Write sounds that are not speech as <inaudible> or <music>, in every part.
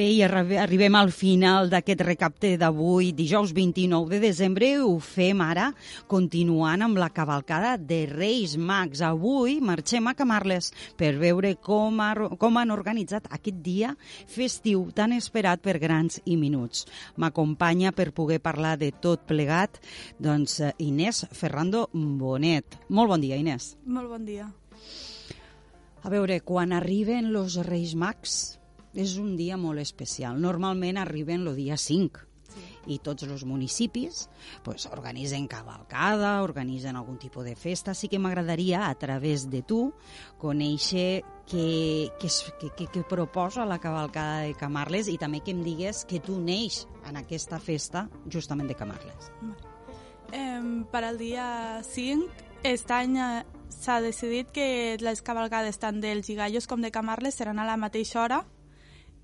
Bé, i arribem al final d'aquest recapte d'avui, dijous 29 de desembre. Ho fem ara continuant amb la cavalcada de Reis Mags. Avui marxem a Camarles per veure com, ha, com han organitzat aquest dia festiu tan esperat per grans i minuts. M'acompanya per poder parlar de tot plegat doncs, Inés Ferrando Bonet. Molt bon dia, Inés. Molt bon dia. A veure, quan arriben els Reis Mags, és un dia molt especial. Normalment arriben el dia 5 sí. i tots els municipis pues, organitzen cavalcada, organitzen algun tipus de festa. Sí que m'agradaria, a través de tu, conèixer què, què, què, què proposa la cavalcada de Camarles i també que em digues que tu neix en aquesta festa justament de Camarles. Eh, per al dia 5, aquest any eh, s'ha decidit que les cavalcades tant dels Gigallos com de Camarles seran a la mateixa hora,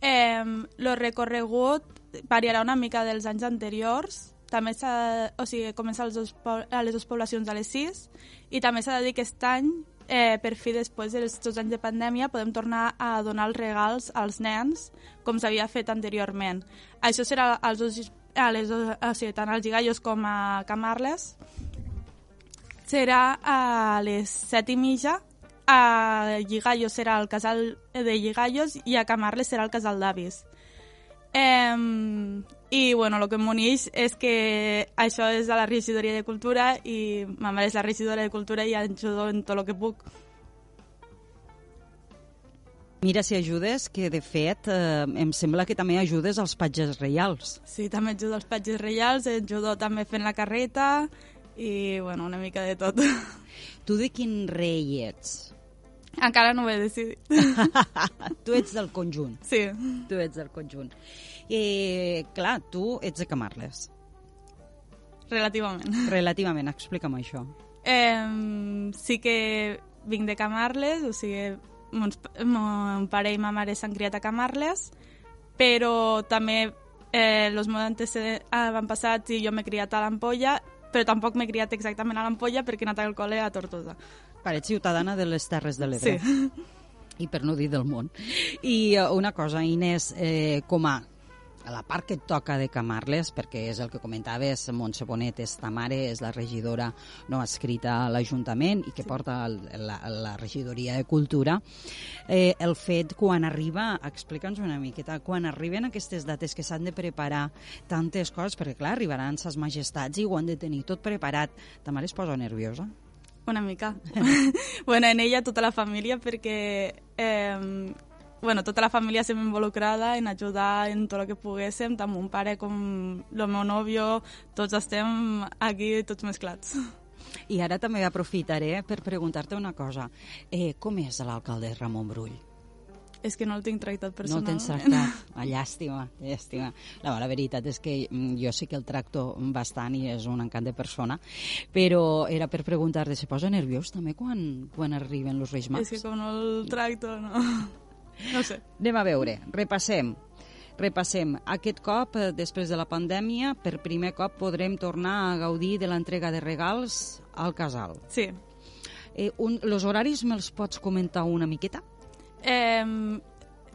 Eh, lo recorregut variarà una mica dels anys anteriors, també s'ha, o sigui, comença als dos, a les dues poblacions a les 6 i també s'ha de dir que aquest any, eh, per fi després dels dos anys de pandèmia, podem tornar a donar els regals als nens com s'havia fet anteriorment. Això serà als dos, a les, o sigui, tant als Gigallos com a Camarles. Serà a les 7 i mitja a Lligallos serà el casal de Lligallos i a Camarles serà el casal d'avis. Eh, I, bueno, el que m'uneix és que això és a la regidoria de Cultura i ma mare és la regidora de Cultura i ajudo en tot el que puc. Mira si ajudes, que de fet eh, em sembla que també ajudes als patges reials. Sí, també ajudo als patges reials, ajudo també fent la carreta i, bueno, una mica de tot. Tu de quin rei ets? Encara no ho he decidit. <laughs> tu ets del conjunt. Sí. Tu ets del conjunt. I, clar, tu ets de Camarles. Relativament. Relativament, explica'm això. Eh, sí que vinc de Camarles, o sigui, mons, mon pare i ma mare s'han criat a Camarles, però també eh, els meus antecedents avantpassats i jo m'he criat a l'Ampolla, però tampoc m'he criat exactament a l'Ampolla perquè he anat al col·le a Tortosa. Parets ciutadana de les Terres de l'Ebre. Sí. <laughs> I per no dir del món. I uh, una cosa, Inés, eh, com a a la part que et toca de Camarles, perquè és el que comentaves, Montse Bonet és ta mare, és la regidora no escrita a l'Ajuntament i que sí. porta el, la, la regidoria de Cultura, eh, el fet quan arriba, explica'ns una miqueta, quan arriben aquestes dates que s'han de preparar tantes coses, perquè clar, arribaran ses majestats i ho han de tenir tot preparat, ta mare es posa nerviosa? Una mica. <laughs> bueno, en ella tota la família perquè eh, bueno, tota la família estem involucrada en ajudar en tot el que poguéssim, tant mon pare com el meu nòvio, tots estem aquí tots mesclats. I ara també aprofitaré per preguntar-te una cosa. Eh, com és l'alcalde Ramon Brull? És que no el tinc tractat personalment. No el tens tractat. Ah, <laughs> llàstima, llàstima. No, la veritat és que mm, jo sí que el tracto bastant i és un encant de persona, però era per preguntar-te, se posa nerviós també quan, quan arriben els Reis Mags? És que com no el tracto, no... <laughs> No sé. Anem a veure, repassem. Repassem. Aquest cop, eh, després de la pandèmia, per primer cop podrem tornar a gaudir de l'entrega de regals al casal. Sí. Eh, un, los horaris me'ls pots comentar una miqueta? Eh,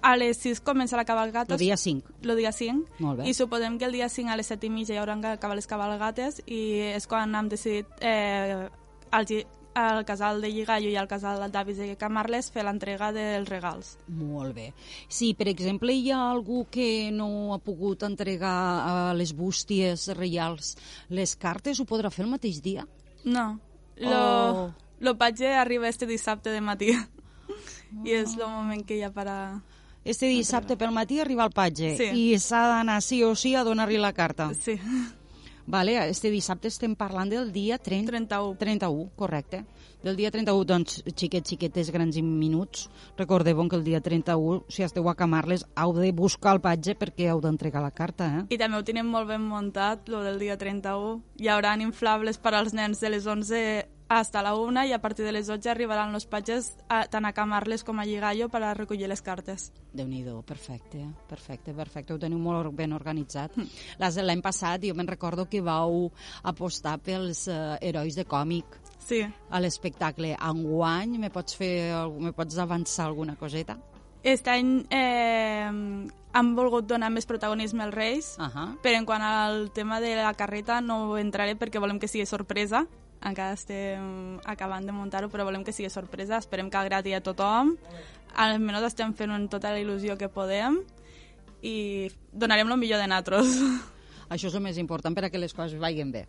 a les 6 comença la cabalgata. El dia 5. El dia 5. Molt bé. I suposem que el dia 5 a les 7 i mitja hi haurà que acabar les cabalgates i és quan hem decidit eh, al, al casal de Lligallo i al casal d'Avis de Camarles fer l'entrega dels regals. Molt bé. Si, per exemple, hi ha algú que no ha pogut entregar a les bústies reials les cartes, ho podrà fer el mateix dia? No. Lo, oh. lo patge arriba este dissabte de matí. I és el moment que hi ha per a... Este dissabte pel matí arriba el patge sí. i s'ha d'anar sí o sí a donar-li la carta. Sí. Vale, este dissabte estem parlant del dia 30... 31. 31, correcte. Del dia 31, doncs, xiquets, xiquetes, grans i minuts, recordeu que el dia 31, si esteu a Camarles, heu de buscar el patge perquè heu d'entregar la carta, eh? I també ho tenim molt ben muntat, lo del dia 31. Hi haurà inflables per als nens de les 11 hasta la una i a partir de les 12 arribaran els patges a, tant a Camarles com a Lligallo per a recollir les cartes. déu nhi perfecte, perfecte, perfecte. Ho teniu molt ben organitzat. Mm. L'any passat jo me'n recordo que vau apostar pels uh, herois de còmic sí. a l'espectacle. Enguany me pots, fer, me pots avançar alguna coseta? Aquest any eh, han volgut donar més protagonisme als Reis, Uh -huh. però en quant al tema de la carreta no entraré perquè volem que sigui sorpresa. Encara estem acabant de muntar-ho, però volem que sigui sorpresa. Esperem que agradi a tothom. Almenys estem fent amb tota la il·lusió que podem i donarem el millor de natros. Això és el més important per a que les coses vagin bé.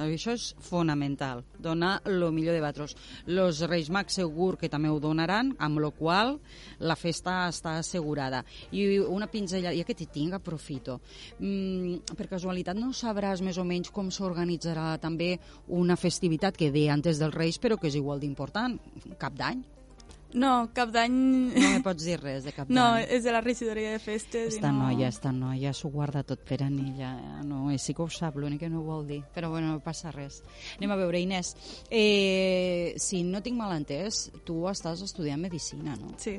Això és fonamental, donar el millor de vosaltres. Los Reis Mags segur que també ho donaran, amb la qual la festa està assegurada. I una pinzellada, ja que t'hi tinc, aprofito. Mm, per casualitat no sabràs més o menys com s'organitzarà també una festivitat que ve antes dels Reis, però que és igual d'important, cap d'any? No, cap d'any... No me pots dir res de cap No, d'any. és de la regidoria de festes. Esta no... noia, esta noia s'ho guarda tot per ella. eh? No, i sí que ho sap, l'únic que no ho vol dir. Però bueno, no passa res. Anem a veure, Inés. Eh, si no tinc mal entès, tu estàs estudiant Medicina, no? Sí.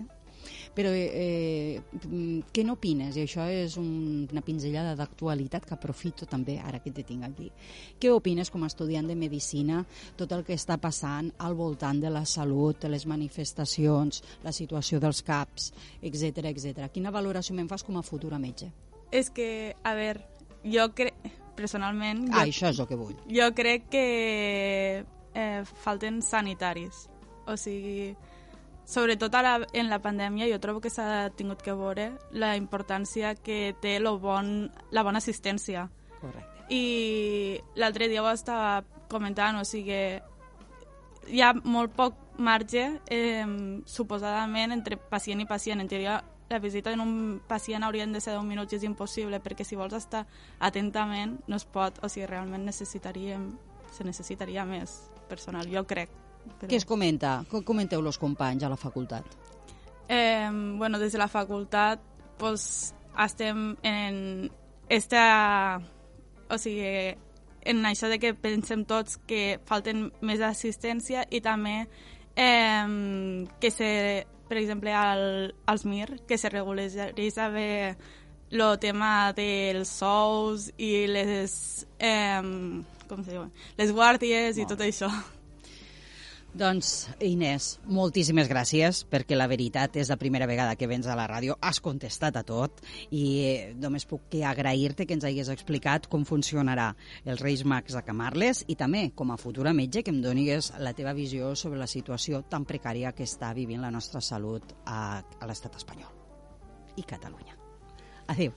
Però eh, mm, què n'opines? I això és un, una pinzellada d'actualitat que aprofito també, ara que te tinc aquí. Què opines com a estudiant de Medicina tot el que està passant al voltant de la salut, de les manifestacions, la situació dels CAPs, etc etc. Quina valoració me'n fas com a futura metge? És que, a veure, jo crec... Personalment, Ah, jo, això és el que vull. jo crec que eh, falten sanitaris. O sigui, sobretot ara en la pandèmia, jo trobo que s'ha tingut que veure la importància que té lo bon, la bona assistència. Correcte. I l'altre dia ho estava comentant, o sigui, hi ha molt poc marge, eh, suposadament, entre pacient i pacient. En teoria, la visita en un pacient haurien de ser 10 minuts i és impossible, perquè si vols estar atentament no es pot, o sigui, realment necessitaríem, se necessitaria més personal, jo crec. Però... Què es comenta? Com comenteu els companys a la facultat? Eh, bueno, des de la facultat pues, estem en esta, o sigui, en això de que pensem tots que falten més assistència i també eh, que se, per exemple, al, als MIR, que se regulés a bé el tema dels sous i les, eh, com se diu, les guàrdies i tot això. Doncs, Inés, moltíssimes gràcies, perquè la veritat és la primera vegada que vens a la ràdio, has contestat a tot i eh, només puc que agrair-te que ens hagués explicat com funcionarà els Reis Mags a Camarles i també, com a futura metge, que em donis la teva visió sobre la situació tan precària que està vivint la nostra salut a, a l'estat espanyol i Catalunya. Adéu.